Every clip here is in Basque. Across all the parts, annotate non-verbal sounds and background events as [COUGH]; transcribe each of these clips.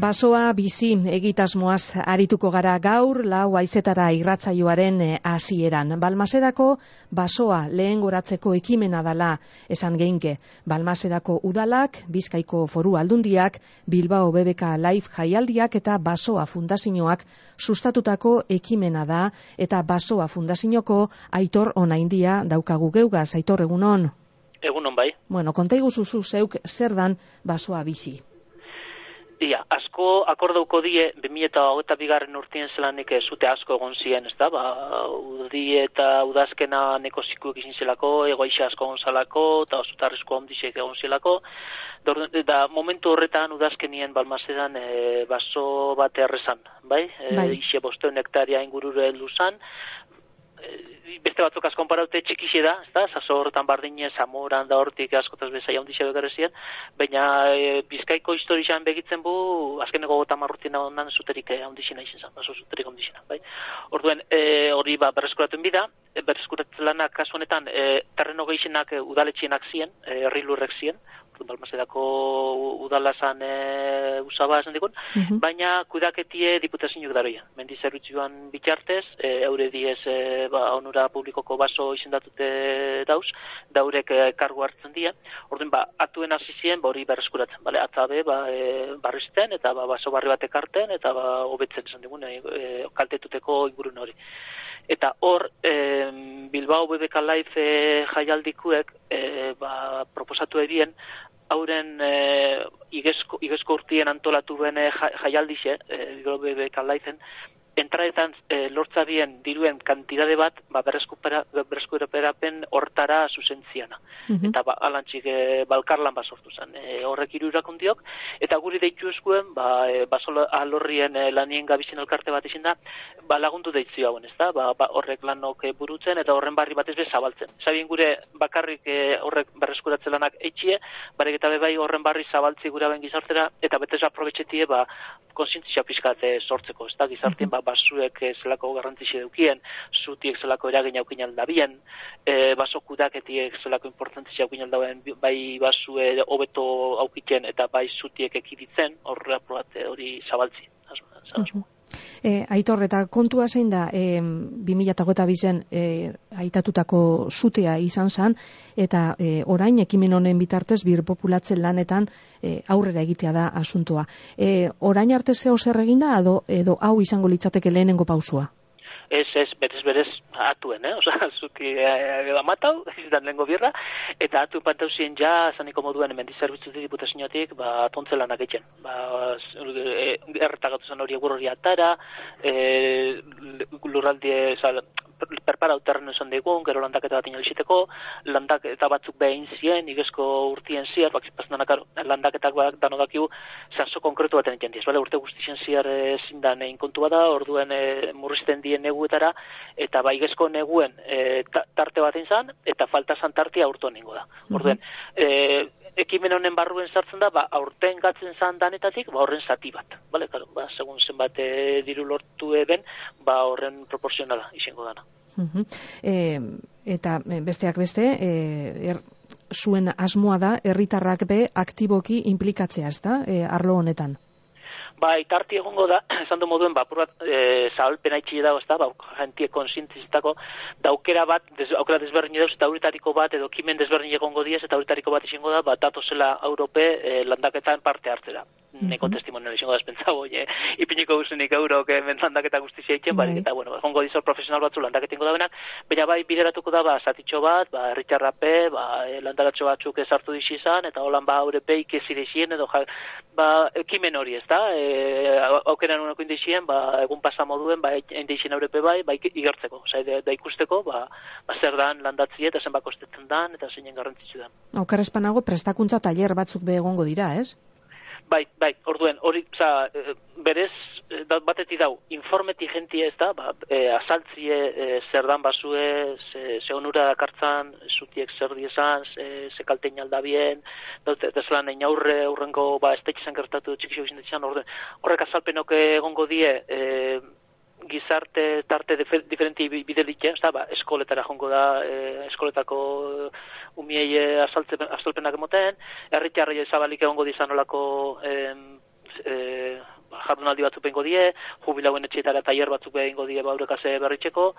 Basoa bizi egitasmoaz arituko gara gaur lau aizetara irratzaioaren eh, hasieran. Balmasedako basoa lehen goratzeko ekimena dala esan geinke. Balmasedako udalak, Bizkaiko foru aldundiak, Bilbao BBK Life jaialdiak eta Basoa fundazioak sustatutako ekimena da eta Basoa fundazioko aitor onaindia daukagu geugaz, aitor egunon. Egunon bai. Bueno, kontaigu zuzu zeuk zer dan Basoa bizi. Ia, asko akordauko die 2008 bigarren urtien zelanik zute asko egon ziren, ez da, ba, udi eta udazkena neko zikuek izin zelako, egoixa asko egon zelako, eta osutarrizko ondizek egon zelako, da momentu horretan udazkenien balmazedan e, baso bat errezan, bai? E, bai. Ixe bosteun hektaria ingurure luzan, beste batzuk asko konparaute txikixe da, ez da, zaso horretan bardine, zamoran da hortik askotaz bezai handixea begarrezian, baina e, bizkaiko historizan begitzen bu, azkeneko gota marrutina ondan zuterik e, handixena izan zan, baso zuterik handixena, bai. Orduen, e, hori ba, berreskuratuen bida, e, berreskuratzen lanak kasu honetan, e, terreno gehixenak e, udaletxienak zien, e, herri lurrek zien, balmazedako udalazan e, usaba esan dikun, mhm. baina kudaketie diputazioak daroia. Mendi zerbitzuan bitxartez, e, eure diez e, ba, onura publikoko baso izendatute dauz, daurek e, kargu hartzen dira. Orduan, ba, atuen hasi ziren, ba, hori berreskuratzen, bale, atzabe, ba, e, barrizten, eta ba, baso barri batek arten, eta ba, hobetzen esan digun, e, e, kaltetuteko ingurun hori. Eta hor, e, Bilbao BBK Life e, jaialdikuek e, ba, proposatu edien hauren e, igezko, igezko urtien antolatu bene jaialdixe, e, BBK Life entraetan e, lortza bien diruen kantidade bat ba, berreskuperapen hortara zuzentziana. Mm Eta ba, alantxik e, balkarlan bat sortu zen. E, horrek iru irakundiok, eta guri deitu eskuen, ba, e, basolo alorrien e, lanien gabizien elkarte bat izin da, ba, lagundu deitzio hauen, ez da? Ba, ba, horrek lanok e, burutzen eta horren barri batez be zabaltzen. Zabien gure bakarrik e, horrek berreskuratzen lanak eitxie, barek eta bebai horren barri zabaltzi gure hauen gizartera, eta betez aprobetxetie, ba, konsientzia pixkat sortzeko, ez da? Gizartien, ba, basuek eh, zelako garrantzisi dukien, zutiek zelako eragin aukin aldabien, e, baso kudaketiek zelako importantzia aukin aldabien, bai basue hobeto aukitzen eta bai zutiek ekiditzen, horre hori zabaltzi. E, aitor, eta kontua zein da, e, 2008 bizen e, aitatutako zutea izan zen, eta e, orain ekimen honen bitartez bir populatzen lanetan e, aurrera egitea da asuntoa. E, orain arte zeo zer eginda, edo, edo hau izango litzateke lehenengo pausua? Ez, ez, berez, berez, atuen, eh? Osa, [LAUGHS] zuti eh, amatau, izan [LAUGHS] lehen birra, eta atu pantau ziren ja, zaniko moduen, hemen dizerbitzu diputazioatik, ba, tontzela egiten. Ba, e, erretagatu zen hori egur hori atara, e, lurraldie, perpara uterren esan digun, gero landaketa bat inaliziteko, landaketa batzuk behin zien, igezko urtien ziar, bak landaketak bak dano dakiu, zanzo konkretu baten egin diez, bale, urte guztien ziar ezin da nein kontu bada, orduen e, murrizten dien neguetara, eta ba igezko neguen e, tarte bat izan, eta falta zan tartia urto ningo da. Orduen, e, ekimen honen barruen sartzen da, ba, aurten gatzen zan danetatik, ba, horren zati bat. Bale, claro, ba, segun zenbat e, diru lortu eben, ba, horren proporzionala izango dana. E, eta besteak beste, e, er, zuen asmoa da, herritarrak be aktiboki implikatzea, ez da, e, arlo honetan? Ba, itarti egongo da, [CLEARS THROAT] esan du moduen, ba, purrat, e, zahalpen haitxile dago, ez da, ba, jentie konsientizitako, da aukera bat, des, aukera desberdin dauz, eta auritariko bat, edo kimen desberdin egongo diez, eta auritariko bat izango da, ba, datozela Europe e, landaketan parte hartzera neko testimonio izango da espentza boi, ipiniko guzunik euro, que men landaketa guztizia itzen, bai. eta, bueno, egongo dizor profesional batzu landaketingo da benak, baina bai bideratuko da, ba, zatitxo bat, ba, erritxarrape, ba, e, landakatxo batzuk ezartu dixi izan, eta holan, ba, haure peik ezirezien, edo, ja, ba, ekimen hori, ez da, e, aukeran unako indizien, ba, egun pasa moduen, ba, indizien aurepe bai, ba, igertzeko, oza, da ikusteko, ba, ba, zer dan landatzi eta zenbako estetzen dan, eta zeinen garrantzitsu dan. Aukarrezpanago prestakuntza taller batzuk be egongo dira, ez? Bai, bai, orduen, hori, oza, eh, berez, eh, bateti dau, informeti gentie ez da, ba, e, azaltzie e, zer dan basue, ze, ze onura dakartzan, zutiek zer diezan, ze, ze kaltein aldabien, ez lan egin aurre, aurrengo, ba, ez gertatu txikixo izan orduen, horrek azalpenok egongo die, e, gizarte tarte diferenti bide ditu, ez da, ba, eskoletara jongo da, e, eskoletako umiei azalpenak emoten, herritarri zabalik egongo dizan olako e, e, jardunaldi batzuk bengo die, jubilauen etxeetara taier batzuk egingo die ba, aurrekase berritxeko,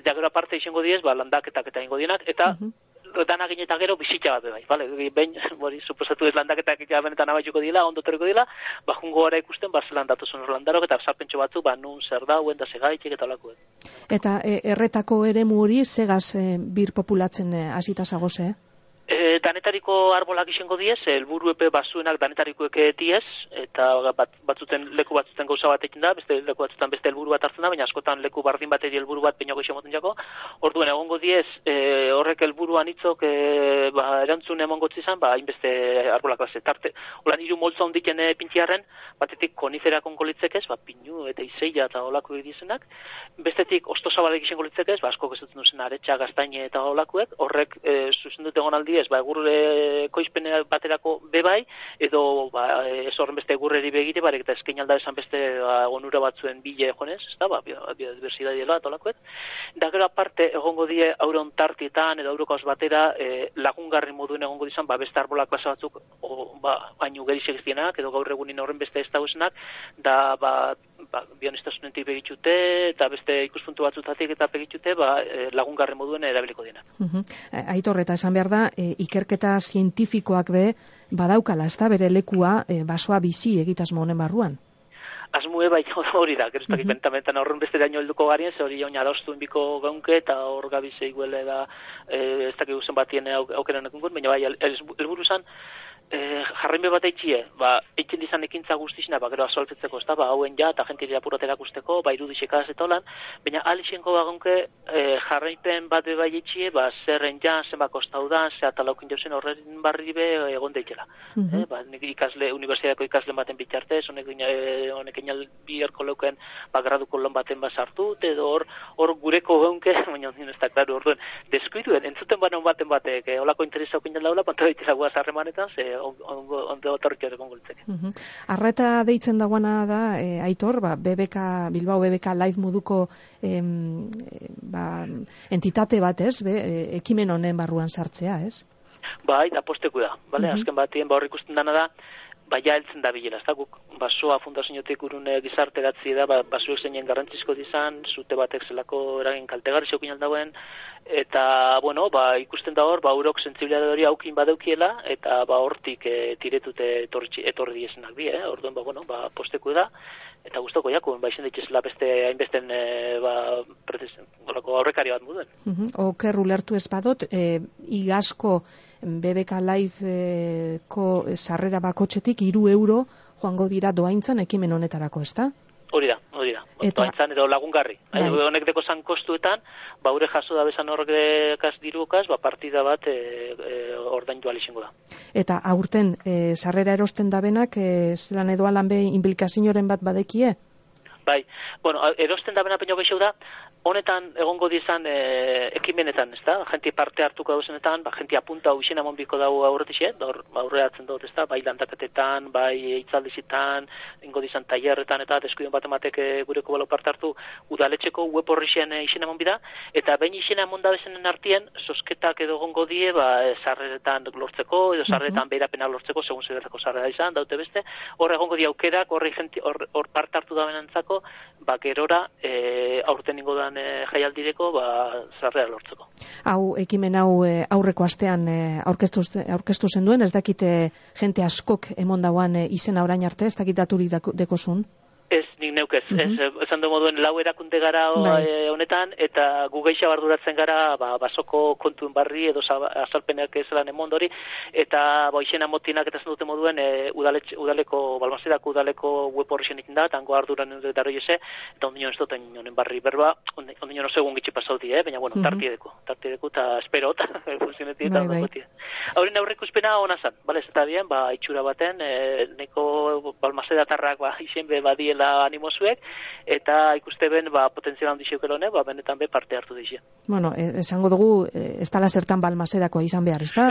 eta gero aparte izango diez, ba, landaketak eta ingo dienak, eta mm dana eta gero bizitza bat bai, vale, behin, [LAUGHS] hori, suposatu ez landaketak eta benetan abaituko dila, ondo torriko dila, ba, jungo gara ikusten, ba, zelan datu zuen landarok, eta zapentxo batzu, ba, nun zer dauen, da segaitik eta olako. Eta e, erretako ere hori segaz e, bir populatzen e, asita zagoze, eh? E, danetariko arbolak izango diez, helburu epe basuenak danetariko eke diez, eta bat, batzuten leku batzuten gauza bat ekin da, beste leku batzutan beste helburu bat hartzen da, baina askotan leku bardin bat edi helburu bat peinago izan moten jako. Orduen egongo diez, e, horrek helburuan itzok e, ba, erantzun emongo zizan, ba, inbeste arbolak base. Tarte, holan iru moltza hondiken e, pintiarren, batetik konifera konkolitzek ez, ba, pinu eta izeia eta olako edizenak, bestetik osto zabalek izango litzek ez, ba, asko gezatzen duzen aretsa, gaztaine eta olakoek, horrek e, zuzen dute ez, ba, egur koizpene baterako bebai, edo ba, ez horren beste egurreri begite, barek eta eskein alda esan beste ba, onura batzuen bile jonez, ez da, ba, biodiversidade dela, tolakoet. Da gero aparte, egongo die auron tartietan, edo aurokaos batera, e, lagungarri moduen egongo dizan, ba, beste arbolak klasa batzuk, o, ba, baino geri edo gaur egunin horren beste ez da, ba, ba, bionistasunetik begitxute, eta beste ikuspuntu batzutatik eta begitxute, ba, e, lagungarri moduen erabiliko dena. Uh Aitor, eta esan behar da, e, ikerketa zientifikoak be badaukala, ez da bere lekua e, basoa bizi egitasmo honen barruan. Azmue bai hori da, gero ez dakit mm horren beste daño helduko garien, ze hori jaun adostuen biko gaunke, eta hor gabize iguele da, e, ez dakit guzen batien aukeren ekungun, baina bai, elburu el, eh jarraime bat eitzie, ba eitzen dizan ekintza guztisena, ba gero asolpetzeko, ezta, ba hauen ja ta gente apurotera ikusteko, ba irudixeka zetolan, baina alixenko bagonke eh jarraipen bat be bai eitzie, ba zerren ja zenba kostau da, ze atalaukin josen horren barri be egon daitela. Mm -hmm. eh, ba nik ikasle unibertsitateko ikasle baten bitartez, honek eh, honek inal biherko leuken ba graduko lon baten ba sartu, edo hor hor gureko gaunke, [LAUGHS] baina ez da claro, orduen deskuiduen entzuten banon baten batek, eh, holako interesa okin daula, pantoi itza guaz harremanetan, ze ondo ondo otorrik ere Arreta deitzen dagoana da, e, Aitor, ba, BBK, Bilbao BBK live moduko em, ba, entitate bat, ez? Be, e, ekimen honen barruan sartzea, ez? Bai, da posteku da, bale? Mm Azken batien ba ikusten dana da, baia heltzen da bilela, ez da guk basoa fundazioetik urune gizarte da, ba, basoek zeinen garrantzizko dizan, zute batek zelako eragin kaltegarri zeukin aldauen, eta, bueno, ba, ikusten da hor, ba, urok zentzibilidade hori aukin badeukiela, eta ba, hortik e, tiretute etorri, etorri diesenak bi, eh? orduen, ba, bueno, ba, posteku da, eta gustoko jakun, ba, izen dituzela beste, hainbesten, e, ba, aurrekari bat muden. Uh -huh. Oker ulertu ez badot, e, igazko BBK Live ko sarrera bakotxetik iru euro joango dira doaintzan ekimen honetarako, ezta? Hori da, hori da. Eta... Doaintzan edo lagungarri. Bai. Honek deko zan kostuetan, ba, jaso da bezan horrekaz dirukaz, ba, partida bat e, e, ordain dual da. Eta aurten, e, sarrera erosten da benak, e, zelan edo alan be implikazioaren bat badekie? Bai, bueno, erosten da bena peño da, honetan egongo dizan e, ekimenetan, ez da? Jenti parte hartuko dauzenetan, ba, jenti apunta hau izena monbiko dago aurretixe, da aurreatzen dut, ez da? Bai lantaketetan, bai itzaldizitan, ingo dizan tailerretan eta deskuidon bat ematek e, gureko balo parte hartu, udaletxeko web horri zen e, izena monbida, eta behin izena monda bezenen artien, sosketak edo gongo die, ba, e, sarreretan lortzeko, edo sarreretan uh -huh. lortzeko, segun zederreko sarrera izan, daute beste, hor egongo di aukerak, horri hor parte hartu da benantzako, ba, gerora, e, aurten ingo da e, jaialdireko ba sarrera lortzeko. Hau ekimen hau e, aurreko astean e, aurkeztu aurkeztu zenduen, ez dakite jente askok emondauan izena orain arte, ez dakit daturik dekosun. Ez, nik neuk ez, ez, mhm. esan du moduen lau erakunde gara bai. e, honetan, eta gu geixa barduratzen gara, ba, basoko kontuen barri edo azalpenak ez lan emondori, eta ba, izena motinak eta dute moduen, e, udaleko, balmazedako udaleko web horri zen da, tango arduran dut daro jese, eta ondino ez duten honen barri berba, ondino no segun gitxe pasauti, eh? baina, bueno, mm -hmm. tartiedeko, tartiedeko, eta espero, [LAUGHS] eta funtzionetik, eta bai, bai. Uspena hona zan, bale, ez eta bien, ba, itxura baten, e, neko balmazedatarrak, ba, izen be, badiela dela animozuek, eta ikuste ben, ba, potenzial handi xeukelone, ba, benetan be parte hartu dixia. Bueno, e, esango dugu, e, ez tala zertan balmasedako izan behar, ez da?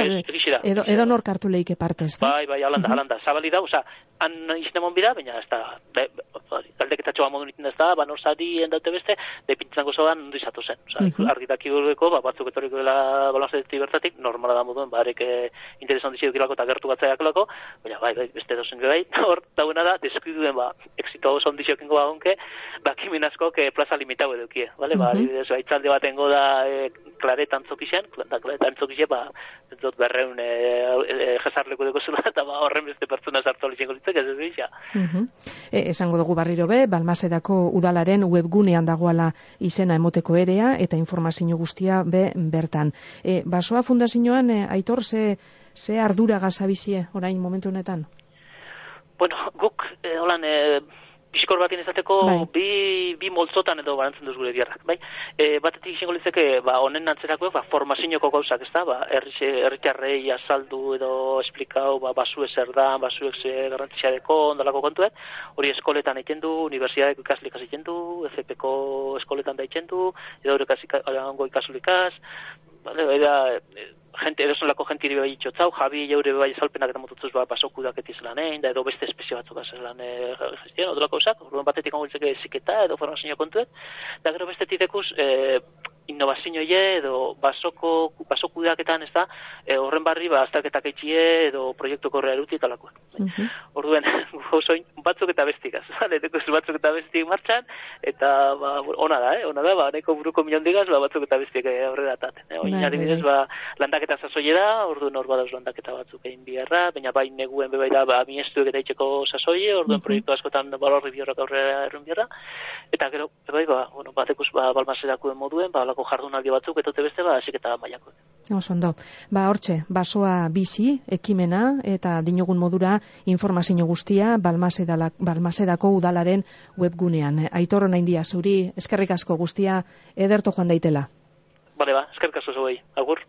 edo, edo nork hartu leike parte, ez da? Bai, bai, alanda, alanda, zabali da, oza, han izan emon bida, baina ez da, be, galdeketatxoa nitin ez da, ba, norsari endaute beste, de pintzan gozoan ondo izatu zen. Osa, mm -hmm. argitak ba, batzuk etorriko dela balanzatik bertatik, normala da moduen, ba, arek eh, interesan dukilako eta gertu batzaiak lako, baina, bai, bai, beste dozen bai, [LAUGHS] hor, dauna da, deskiduen, ba, exito oso ondizio kengo bagonke, ba, kimin asko, que plaza limitau edukie, bale, mm -hmm. ba, adibidez, ba, itzalde batengo da, e, klaretan zokixen, da, klaretan zokixen, ba, dut berreun, e, e, jesarleko dugu zula, eta ba, horren beste pertsona sartu alizien golitzek, ez ez mm -hmm. e, esango dugu barriro be, balmasedako udalaren webgunean dagoala izena emoteko erea, eta informazio guztia be bertan. E, basoa fundazioan, e, aitor, ze, ze ardura gazabizie, orain momentu honetan? Bueno, guk, e, holan, e, Bizikor bat izateko bai. bi, bi moltzotan edo barantzen duz gure biarrak, bai? E, batetik izango litzeke, ba, honen nantzerako, ba, formazioko gauzak, ez da, ba, erritxarrei azaldu edo esplikau, ba, basu ezer da, basu exe garrantzia deko, ondalako kontuet, hori eskoletan egiten du, universiadeko ikaslik egiten du, FPko eskoletan da egiten du, edo hori ikasulikaz, vale, era, gente edo solako gente iri bai txotzau, jabi jaure bai salpenak eta motutuz ba, basoku daketiz da edo beste espezio batzuk az lan e, gestion, odolako usak, batetik amultzeke ziketa edo formazio kontuet, da gero beste titekuz, e, innovazioie edo basoko basoku daketan, ez da, e, horren barri ba, azterketak etxie edo proiektu korrea eruti eta lakoa. Uh -huh. Orduen, [LAUGHS] osoin, batzuk eta bestikaz, [LAUGHS] batzuk eta bestik martxan, eta ba, ona da, eh? ona da, ba, neko buruko miliondigaz, ba, batzuk eta bestik aurrera taten. Eh? Oin, bai, bai. ba, landaketa sasoie da, ordu nor badauz landaketa batzuk egin biharra, baina bai neguen bebai da, ba, miestuek eta itxeko sasoie, orduan mm proiektu askotan balorri biharrak aurrera errun biharra, eta gero, bebai, ba, bueno, batekuz, ba, balmaserakuen moduen, ba, lako jardunaldi batzuk, eta beste, ba, asik eta maiako. Osondo, ba, hortxe, basoa bizi, ekimena, eta dinogun modura informazio guztia, balmasedako udalaren webgunean. Aitor nahi dia, zuri, eskerrik asko guztia, ederto joan daitela. Bale ba, eskerrik asko zuei, agur.